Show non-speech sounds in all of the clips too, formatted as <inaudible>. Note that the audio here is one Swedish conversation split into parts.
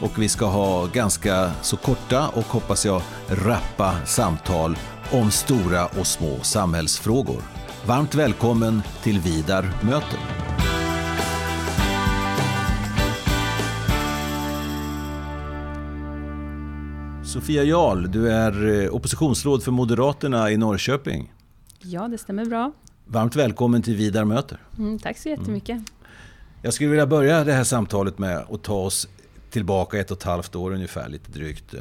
och vi ska ha ganska så korta och hoppas jag rappa samtal om stora och små samhällsfrågor. Varmt välkommen till Vidar möter. Sofia Jarl, du är eh, oppositionsråd för Moderaterna i Norrköping. Ja, det stämmer bra. Varmt välkommen till Vidar möter. Mm, tack så jättemycket. Mm. Jag skulle vilja börja det här samtalet med att ta oss tillbaka ett och ett halvt år ungefär, lite drygt.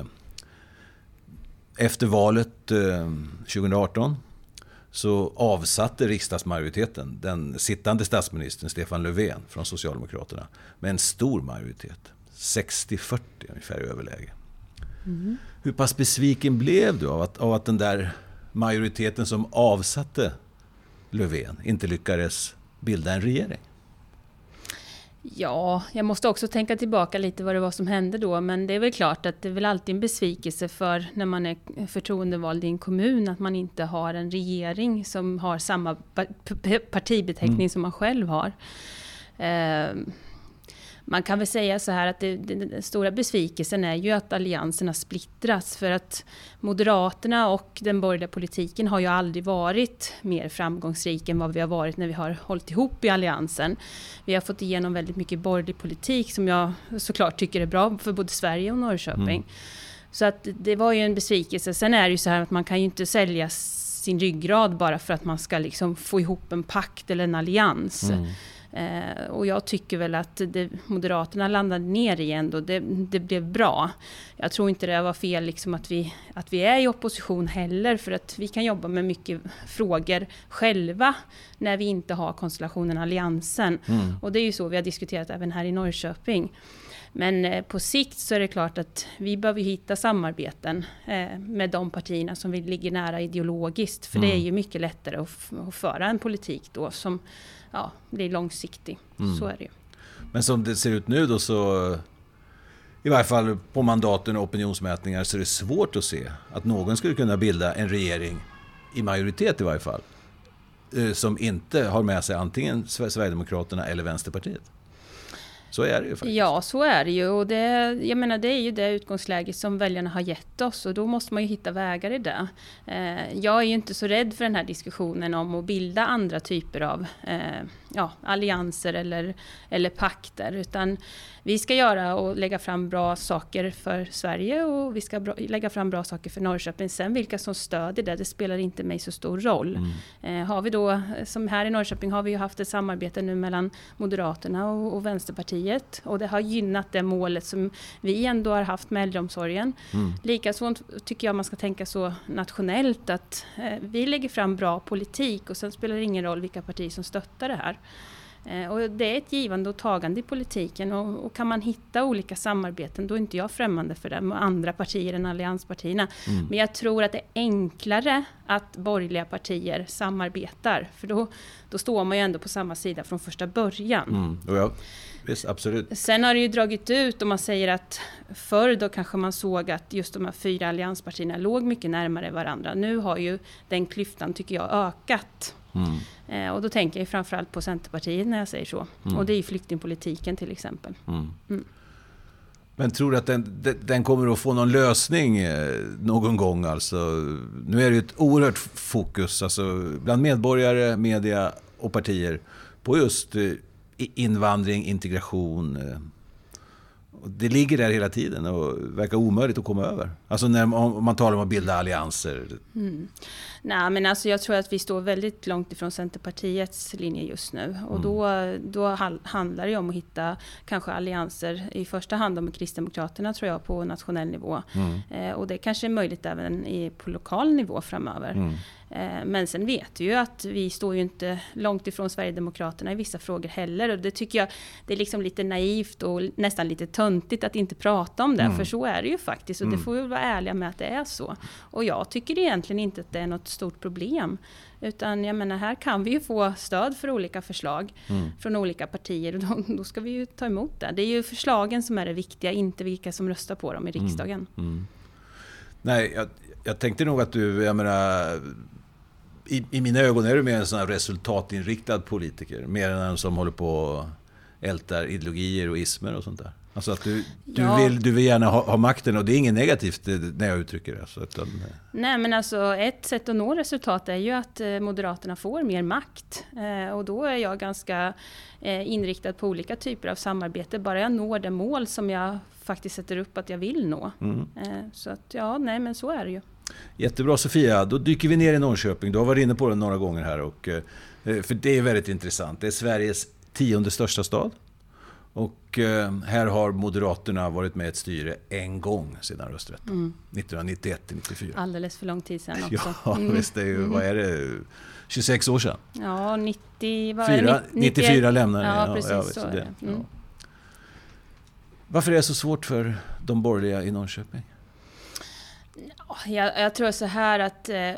Efter valet 2018 eh, så avsatte riksdagsmajoriteten den sittande statsministern Stefan Löfven från Socialdemokraterna med en stor majoritet. 60-40 ungefär i överläge. Mm. Hur pass besviken blev du av att, av att den där majoriteten som avsatte Löfven inte lyckades bilda en regering? Ja, jag måste också tänka tillbaka lite vad det var som hände då. Men det är väl klart att det är väl alltid en besvikelse för när man är förtroendevald i en kommun att man inte har en regering som har samma partibeteckning mm. som man själv har. Eh, man kan väl säga så här att det, den stora besvikelsen är ju att alliansen har splittrats. För att Moderaterna och den borgerliga politiken har ju aldrig varit mer framgångsrik än vad vi har varit när vi har hållit ihop i alliansen. Vi har fått igenom väldigt mycket borgerlig politik som jag såklart tycker är bra för både Sverige och Norrköping. Mm. Så att det var ju en besvikelse. Sen är det ju så här att man kan ju inte sälja sin ryggrad bara för att man ska liksom få ihop en pakt eller en allians. Mm. Eh, och jag tycker väl att det, Moderaterna landade ner i ändå, det, det blev bra. Jag tror inte det var fel liksom att, vi, att vi är i opposition heller, för att vi kan jobba med mycket frågor själva när vi inte har konstellationen Alliansen. Mm. Och det är ju så vi har diskuterat även här i Norrköping. Men eh, på sikt så är det klart att vi behöver hitta samarbeten eh, med de partierna som vi ligger nära ideologiskt. För mm. det är ju mycket lättare att, att föra en politik då som ja, blir långsiktig. Mm. Så är det ju. Men som det ser ut nu då så i varje fall på mandaten och opinionsmätningar så är det svårt att se att någon skulle kunna bilda en regering, i majoritet i varje fall, eh, som inte har med sig antingen Sverigedemokraterna eller Vänsterpartiet. Så är det ju faktiskt. Ja, så är det ju. Och det, jag menar, det är ju det utgångsläget som väljarna har gett oss och då måste man ju hitta vägar i det. Eh, jag är ju inte så rädd för den här diskussionen om att bilda andra typer av eh, ja, allianser eller, eller pakter, utan vi ska göra och lägga fram bra saker för Sverige och vi ska lägga fram bra saker för Norrköping. Sen vilka som stödjer det, det spelar inte mig så stor roll. Mm. Eh, har vi då, som här i Norrköping har vi ju haft ett samarbete nu mellan Moderaterna och, och Vänsterpartiet och det har gynnat det målet som vi ändå har haft med äldreomsorgen. Mm. Likaså tycker jag man ska tänka så nationellt att eh, vi lägger fram bra politik och sen spelar det ingen roll vilka partier som stöttar det här. Eh, och det är ett givande och tagande i politiken och, och, kan man hitta olika samarbeten då är inte jag främmande för det med andra partier än allianspartierna. Mm. Men jag tror att det är enklare att borgerliga partier samarbetar för då, då står man ju ändå på samma sida från första början. Mm. Ja, visst, absolut. Sen har det ju dragit ut och man säger att förr då kanske man såg att just de här fyra allianspartierna låg mycket närmare varandra. Nu har ju den klyftan tycker jag ökat. Mm. Eh, och då tänker jag framförallt på Centerpartiet när jag säger så. Mm. Och det är ju flyktingpolitiken till exempel. Mm. mm. Men tror du att den, den, kommer att få någon lösning eh, någon gång? Alltså, nu är det ju ett oerhört fokus alltså, bland medborgare, media och partier på just eh, invandring, integration, det ligger där hela tiden och verkar omöjligt att komma över. Alltså när, om man talar om att bilda allianser. Mm. Nej, men alltså jag tror att vi står väldigt långt ifrån Centerpartiets linje just nu. Och mm. då, då handlar det om att hitta kanske allianser i första hand med Kristdemokraterna tror jag på nationell nivå. Mm. Eh, och det kanske är möjligt även i, på lokal nivå framöver. Mm. Eh, men sen vet vi ju att vi står ju inte långt ifrån Sverigedemokraterna i vissa frågor heller. Och det tycker jag det är liksom lite naivt och nästan lite töntigt att inte prata om det. Mm. För så är det ju faktiskt. Och mm. det får vi vara ärliga med att det är så. Och jag tycker egentligen inte att det är något stort problem. Utan jag menar, här kan vi ju få stöd för olika förslag mm. från olika partier. Och då, då, ska vi ju ta emot det. Det är ju förslagen som är det viktiga, inte vilka som röstar på dem i mm. riksdagen. Mm. Nej, jag, jag tänkte nog att du, jag menar, i, i mina ögon är du mer en sån resultatinriktad politiker. Mer än en som håller på och ältar ideologier och ismer och sånt där. Alltså att du, du, ja. vill, du vill gärna ha, ha, makten och det är inget negativt eh, när jag uttrycker det. Så utan, eh. Nej men alltså ett sätt att nå resultat är ju att eh, Moderaterna får mer makt. och då är jag ganska inriktad på olika typer av samarbete. Bara jag når det mål som jag faktiskt sätter upp att jag vill nå. Mm. så att ja, nej men så är det ju. Jättebra Sofia, då dyker vi ner i Norrköping. Du har varit inne på det några gånger här. Och, för det är väldigt intressant. Det är Sveriges tionde största stad. Och eh, här har Moderaterna varit med i ett styre en gång sedan rösträtten. Mm. 1991 till 94. Alldeles för lång tid sedan också. <laughs> Ja, mm. visst. Det är ju, mm. vad är det? 26 år sedan? Ja, 90, vad Fyra, det, 94 lämnade Ja, ja precis. Ja, så är det. Mm. Ja. Varför är det så svårt för de borgerliga i Norrköping? Jag, jag, tror så här att, eh,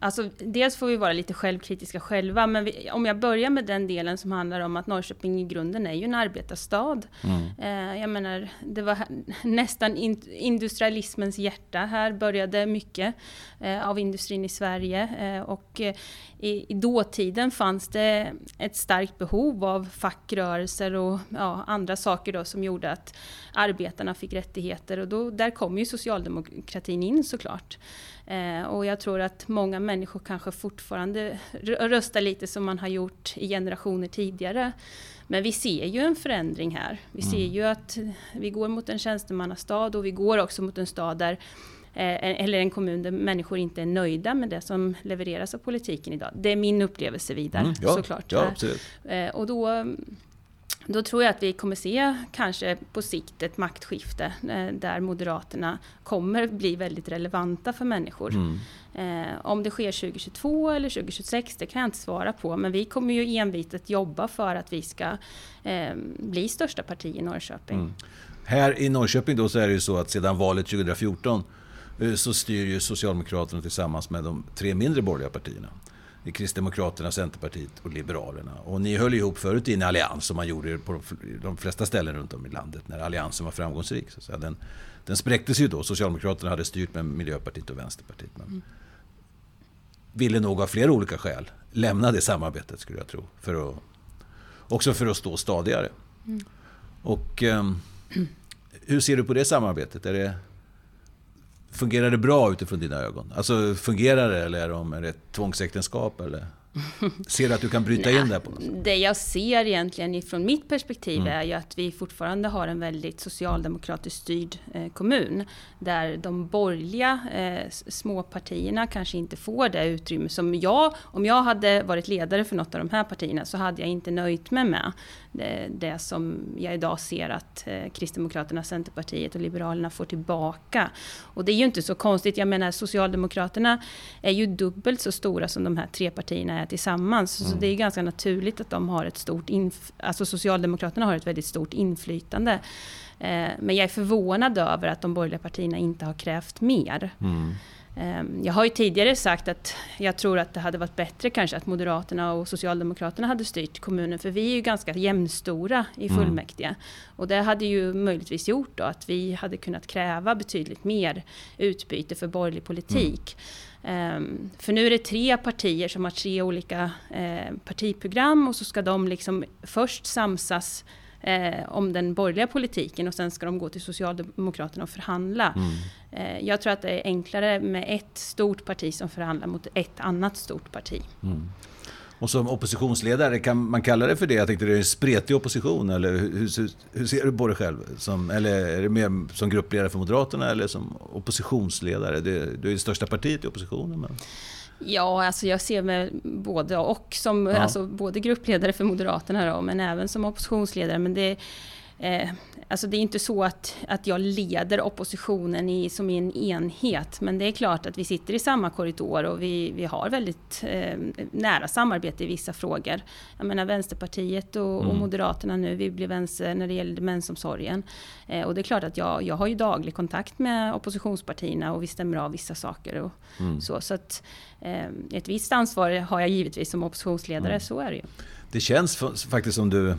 alltså dels får vi vara lite självkritiska själva, men vi, om jag börjar med den delen som handlar om att Norrköping i grunden är ju en arbetarstad. Mm. Eh, jag menar, det var nästan in, industrialismens hjärta. Här började mycket eh, av industrin i Sverige eh, och eh, i, i dåtiden fanns det ett starkt behov av fackrörelser och ja, andra saker då som gjorde att arbetarna fick rättigheter och då, där kom ju socialdemokratin in såklart. Eh, och jag tror att många människor kanske fortfarande röstar lite som man har gjort i generationer tidigare. Men vi ser ju en förändring här. Vi ser mm. ju att vi går mot en tjänstemannastad och vi går också mot en stad där eller en kommun där människor inte är nöjda med det som levereras av politiken idag. Det är min upplevelse vidare, mm, ja, såklart. Ja, eh, och då då tror jag att vi kommer se kanske på sikt ett maktskifte eh, där Moderaterna kommer bli väldigt relevanta för människor. Mm. Eh, om det sker 2022 eller 2026, det kan jag inte svara på. Men vi kommer ju envitet jobba för att vi ska eh, bli största parti i Norrköping. Mm. Här i Norrköping då så är det ju så att sedan valet 2014 eh, så styr ju Socialdemokraterna tillsammans med de tre mindre borgerliga partierna Kristdemokraterna, Centerpartiet och Liberalerna. Och ni höll ihop förut i en allians som man gjorde på de flesta ställen runt om i landet när alliansen var framgångsrik. Så. Den, den spräcktes ju då. Socialdemokraterna hade styrt med Miljöpartiet och Vänsterpartiet. Men mm. ville nog av flera olika skäl lämna det samarbetet skulle jag tro. För att, också för att stå stadigare. Mm. Och um, hur ser du på det samarbetet? Är det, Fungerar det bra utifrån dina ögon? Alltså fungerar det eller är det ett tvångsäktenskap? Eller? Ser du att du kan bryta in där på något sätt? Det jag ser egentligen ifrån mitt perspektiv mm. är ju att vi fortfarande har en väldigt socialdemokratiskt styrd eh, kommun. Där de borgerliga eh, småpartierna kanske inte får det utrymme som jag, om jag hade varit ledare för något av de här partierna så hade jag inte nöjt mig med det, det som jag idag ser att eh, Kristdemokraterna, Centerpartiet och Liberalerna får tillbaka. Och det är ju inte så konstigt, jag menar Socialdemokraterna är ju dubbelt så stora som de här tre partierna är tillsammans. Mm. Så det är ganska naturligt att de har ett stort, inf alltså Socialdemokraterna har ett väldigt stort inflytande. Eh, men jag är förvånad över att de borgerliga partierna inte har krävt mer. Mm. Ehm, jag har ju tidigare sagt att jag tror att det hade varit bättre kanske att Moderaterna och Socialdemokraterna hade styrt kommunen, för vi är ju ganska jämnstora i mm. fullmäktige. Mm. Och det hade ju möjligtvis gjort då att vi hade kunnat kräva betydligt mer utbyte för borgerlig politik. Mm. Um, för nu är det tre partier som har tre olika uh, partiprogram och så ska de liksom först samsas eh, om den borgerliga politiken och sen ska de gå till Socialdemokraterna och förhandla. Mm. Eh, jag tror att det är enklare med ett stort parti som förhandlar mot ett annat stort parti. Mm. Och som oppositionsledare, kan man kalla det för det? Jag tänkte det är en spretig opposition, eller hur, hur, hur ser du på dig själv? Som, eller är det mer som gruppledare för Moderaterna eller som oppositionsledare? Det, du är det största partiet i oppositionen. Men... Ja, alltså jag ser mig både och som ja. alltså, både gruppledare för Moderaterna då, men även som oppositionsledare. Men det, eh, Alltså det är inte så att, att jag leder oppositionen i, som i en enhet, men det är klart att vi sitter i samma korridor och vi, vi har väldigt eh, nära samarbete i vissa frågor. Jag menar Vänsterpartiet och, mm. och Moderaterna nu, vi blir vänster när det gäller demensomsorgen. Eh, och det är klart att jag, jag har ju daglig kontakt med oppositionspartierna och vi stämmer av vissa saker. Och mm. så, så att eh, ett visst ansvar har jag givetvis som oppositionsledare, mm. så är det ju. Det känns faktiskt som du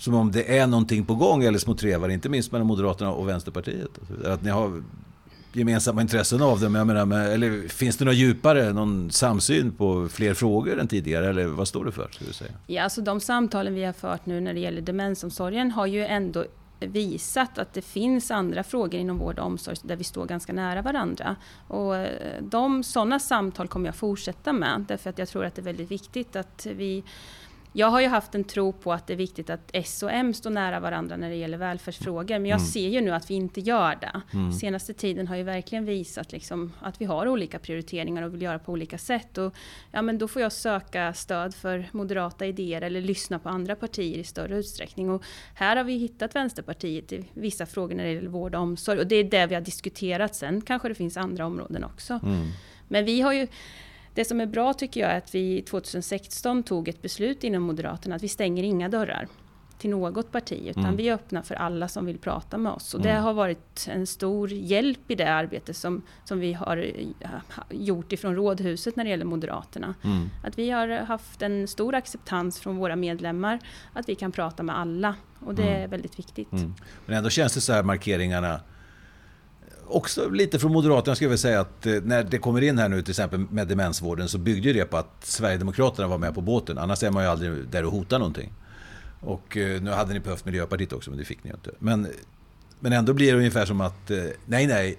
som om det är någonting på gång eller små trevar, inte minst mellan Moderaterna och Vänsterpartiet. Att ni har gemensamma intressen av det. Men jag menar, eller finns det något djupare, någon samsyn på fler frågor än tidigare? Eller vad står det för? Skulle du säga? Ja, alltså de samtalen vi har fört nu när det gäller demensomsorgen har ju ändå visat att det finns andra frågor inom vård och omsorg där vi står ganska nära varandra. Och eh, de, sådana samtal kommer jag fortsätta med därför att jag tror att det är väldigt viktigt att vi jag har ju haft en tro på att det är viktigt att S och M står nära varandra när det gäller välfärdsfrågor. Men jag mm. ser ju nu att vi inte gör det. Mm. Senaste tiden har ju verkligen visat liksom att vi har olika prioriteringar och vill göra på olika sätt. Och, ja, men då får jag söka stöd för moderata idéer eller lyssna på andra partier i större utsträckning. Och här har vi hittat Vänsterpartiet i vissa frågor när det gäller vård och omsorg. Och det är det vi har diskuterat. Sen kanske det finns andra områden också. Mm. Men vi har ju det som är bra tycker jag är att vi 2016 tog ett beslut inom Moderaterna att vi stänger inga dörrar till något parti, utan mm. vi är öppna för alla som vill prata med oss. Och mm. det har varit en stor hjälp i det arbete som, som vi har gjort ifrån Rådhuset när det gäller Moderaterna. Mm. Att vi har haft en stor acceptans från våra medlemmar, att vi kan prata med alla. Och det mm. är väldigt viktigt. Mm. Men ändå känns det så här markeringarna också lite från Moderaterna skulle jag vilja säga att eh, när det kommer in här nu till exempel med demensvården så byggde det på att Sverigedemokraterna var med på båten. Annars är man ju aldrig där och hotar någonting. Och eh, nu hade ni behövt Miljöpartiet också men det fick ni ju inte. Men, men ändå blir det ungefär som att eh, nej, nej,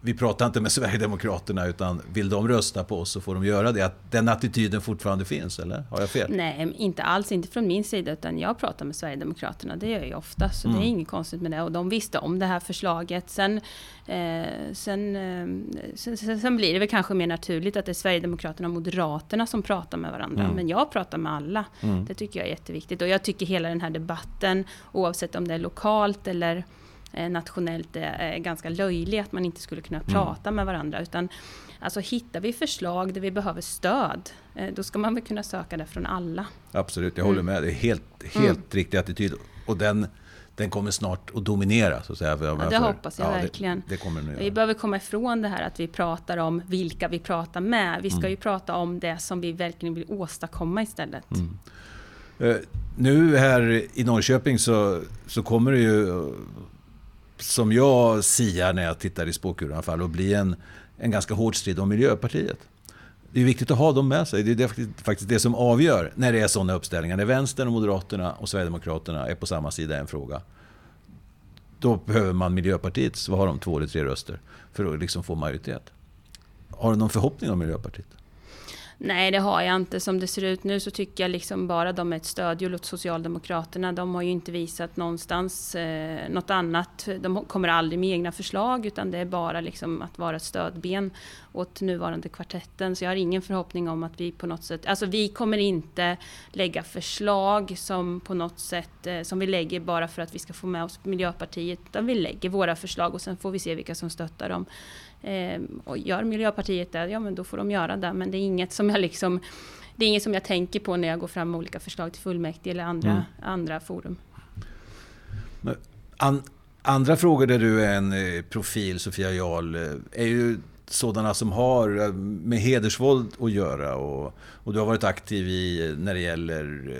vi pratar inte med <laughs> Sverigedemokraterna utan vill de rösta på oss så får de göra det. Att den attityden fortfarande finns, eller? Har jag fel? Nej, inte alls. Inte från min sida. Utan jag pratar med Sverigedemokraterna. Det gör jag ofta. Så mm. det är mm. inget konstigt med det. Och de visste om det här förslaget. Sen, eh, sen, eh, sen, sen, blir det väl kanske mer naturligt att det är Sverigedemokraterna och Moderaterna som pratar med varandra. Mm. Men jag pratar med alla. Mm. Det tycker jag är jätteviktigt. Och jag tycker hela den här debatten, oavsett om det är lokalt eller nationellt är ganska löjlig, att man inte skulle kunna mm. prata med varandra. Utan alltså, hittar vi förslag där vi behöver stöd, eh, då ska man väl kunna söka det från alla. Absolut, jag håller mm. med. Det är helt, helt mm. riktig attityd. Och den, den kommer snart att dominera. Så att säga, ja, det hoppas jag ja, verkligen. Det, det vi behöver komma ifrån det här att vi pratar om vilka vi pratar med. Vi ska mm. ju prata om det som vi verkligen vill åstadkomma istället. Mm. Nu här i Norrköping så, så kommer det ju som jag siar när jag tittar i spåkulan i alla fall, och bli en, en ganska hård strid om Miljöpartiet. Det är viktigt att ha dem med sig. Det är faktiskt det som avgör när det är sådana uppställningar. När Vänstern, och Moderaterna och Sverigedemokraterna är på samma sida i en fråga. Då behöver man Miljöpartiets, vad har de, två eller tre röster för att liksom få majoritet. Har du någon förhoppning om Miljöpartiet? Nej, det har jag inte. Som det ser ut nu så tycker jag liksom bara de är ett stödhjul åt Socialdemokraterna. De har ju inte visat någonstans eh, något annat. De kommer aldrig med egna förslag utan det är bara liksom att vara ett stödben åt nuvarande kvartetten. Så jag har ingen förhoppning om att vi på något sätt... Alltså vi kommer inte lägga förslag som på något sätt eh, som vi lägger bara för att vi ska få med oss Miljöpartiet. Utan vi lägger våra förslag och sen får vi se vilka som stöttar dem. Eh, och gör Miljöpartiet det, ja men då får de göra det. Men det är inget som jag liksom det är inget som jag tänker på när jag går fram med olika förslag till fullmäktige eller andra, mm. andra forum. An, andra frågor där du är en eh, profil, Sofia Jarl, eh, är ju sådana som har eh, med hedersvåld att göra. Och, och du har varit aktiv i när det gäller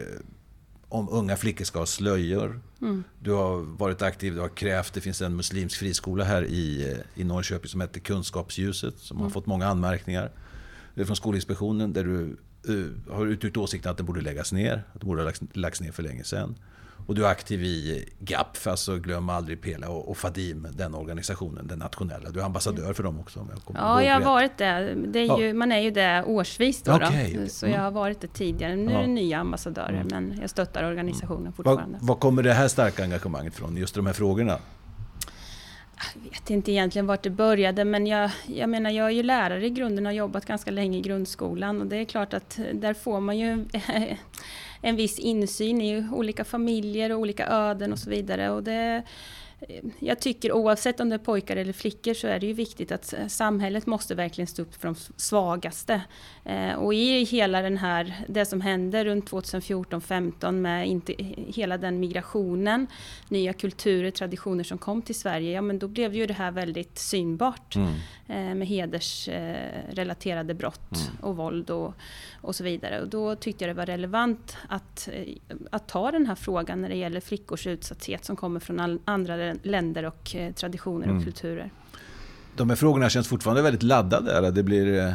om unga flickor ska ha slöjor. Mm. Du har varit aktiv, du har krävt, det finns en muslimsk friskola här i, i Norrköping som heter Kunskapsljuset som mm. har fått många anmärkningar från Skolinspektionen där du uh, har uttryckt åsikten att den borde läggas ner, att den borde ha lagts, lagts ner för länge sedan. Och du är aktiv i GAPF, alltså Glöm aldrig Pela och, och Fadim, den organisationen, den nationella. Du är ambassadör för dem också jag Ja, jag har varit det. det är ju, ja. Man är ju det årsvis då. Okay, då. Så jag har varit det tidigare. Nu är det nya ambassadörer, mm. men jag stöttar organisationen mm. fortfarande. Var kommer det här starka engagemanget från, just de här frågorna? Jag vet inte egentligen vart det började, men jag, jag menar, jag är ju lärare i grunden och har jobbat ganska länge i grundskolan och det är klart att eh, där får man ju <laughs> en viss insyn i olika familjer och olika öden och så vidare. Och det, jag tycker oavsett om det är pojkar eller flickor så är det ju viktigt att samhället måste verkligen stå upp för de svagaste. Eh, och i hela den här, det som hände runt 2014-15 med inte, hela den migrationen, nya kulturer, traditioner som kom till Sverige, ja men då blev ju det här väldigt synbart. Mm. Eh, med hedersrelaterade brott mm. och våld och, och så vidare. Och då tyckte jag det var relevant att, att ta den här frågan när det gäller flickors utsatthet som kommer från andra länder och eh, traditioner och mm. kulturer. De här frågorna känns fortfarande väldigt laddade. Eller? Det blir, eh,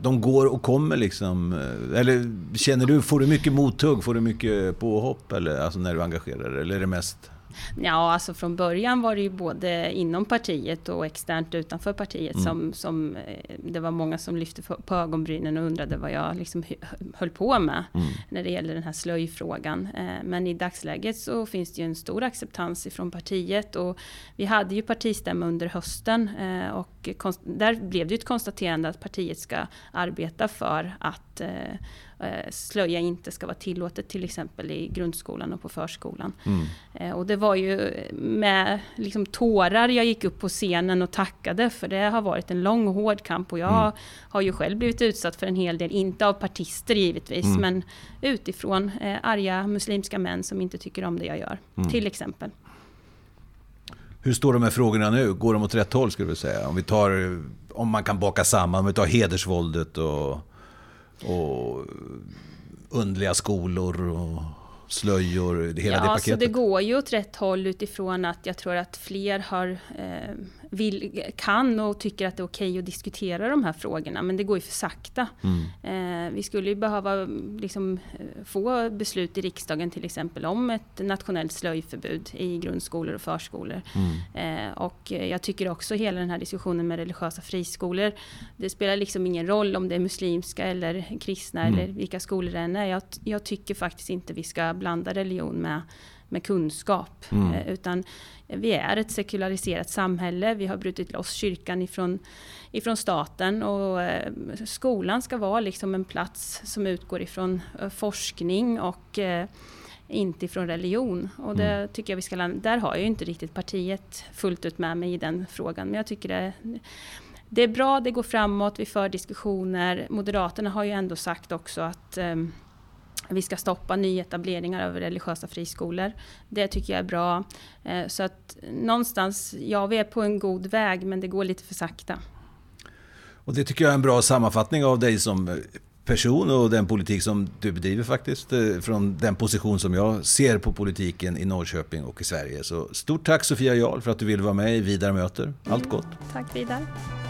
de går och kommer liksom. Eh, eller känner du, får du mycket mothugg? Får du mycket påhopp? Eller, alltså när du engagerar dig? Eller är det mest Ja, alltså från början var det ju både inom partiet och externt utanför partiet mm. som, som eh, det var många som lyfte på ögonbrynen och undrade vad jag liksom höll på med mm. när det gäller den här slöjfrågan. Eh, men i dagsläget så finns det ju en stor acceptans ifrån partiet och vi hade ju partistämma under hösten eh, och där blev det ju ett konstaterande att partiet ska arbeta för att slöja inte ska vara tillåtet till exempel i grundskolan och på förskolan. Mm. Eh, och det var ju med liksom tårar jag gick upp på scenen och tackade för det har varit en lång och hård kamp och jag mm. har ju själv blivit utsatt för en hel del, inte av partister givetvis, mm. men utifrån eh, arga muslimska män som inte tycker om det jag gör, mm. till exempel. Hur står de här frågorna nu? Går de åt rätt håll skulle du säga? Om vi tar, om man kan baka samman, om vi tar hedersvåldet och och undliga skolor och slöjor, hela ja, det paketet? Ja, det går ju åt rätt håll utifrån att jag tror att fler har eh, vill, kan och tycker att det är okej att diskutera de här frågorna. Men det går ju för sakta. Mm. Eh, vi skulle ju behöva liksom, eh, få beslut i riksdagen till exempel om ett nationellt slöjförbud i grundskolor och förskolor. Mm. Eh, och jag tycker också hela den här diskussionen med religiösa friskolor. Det spelar liksom ingen roll om det är muslimska eller kristna mm. eller vilka skolor det än är. Jag, jag tycker faktiskt inte vi ska blanda religion med med kunskap. Mm. Eh, utan vi är ett sekulariserat samhälle. Vi har brutit loss kyrkan ifrån, ifrån staten och eh, skolan ska vara liksom en plats som utgår ifrån eh, forskning och inte ifrån religion. Och det mm. tycker jag vi ska. Där har jag inte riktigt partiet fullt ut med mig i den frågan. Men jag tycker det, det är bra, det går framåt, vi för diskussioner. Moderaterna har ju ändå sagt också att um, vi ska stoppa nyetableringar av religiösa friskolor. Det tycker jag är bra. Eh, så att någonstans, ja vi är på en god väg men det går lite för sakta. Och det tycker jag är en bra sammanfattning av dig som person och den politik som du bedriver faktiskt. Eh, från den position som jag ser på politiken i Norrköping och i Sverige. Så stort tack Sofia Jarl för att du ville vara med i Vidar möter. Allt gott! Tack Vidar!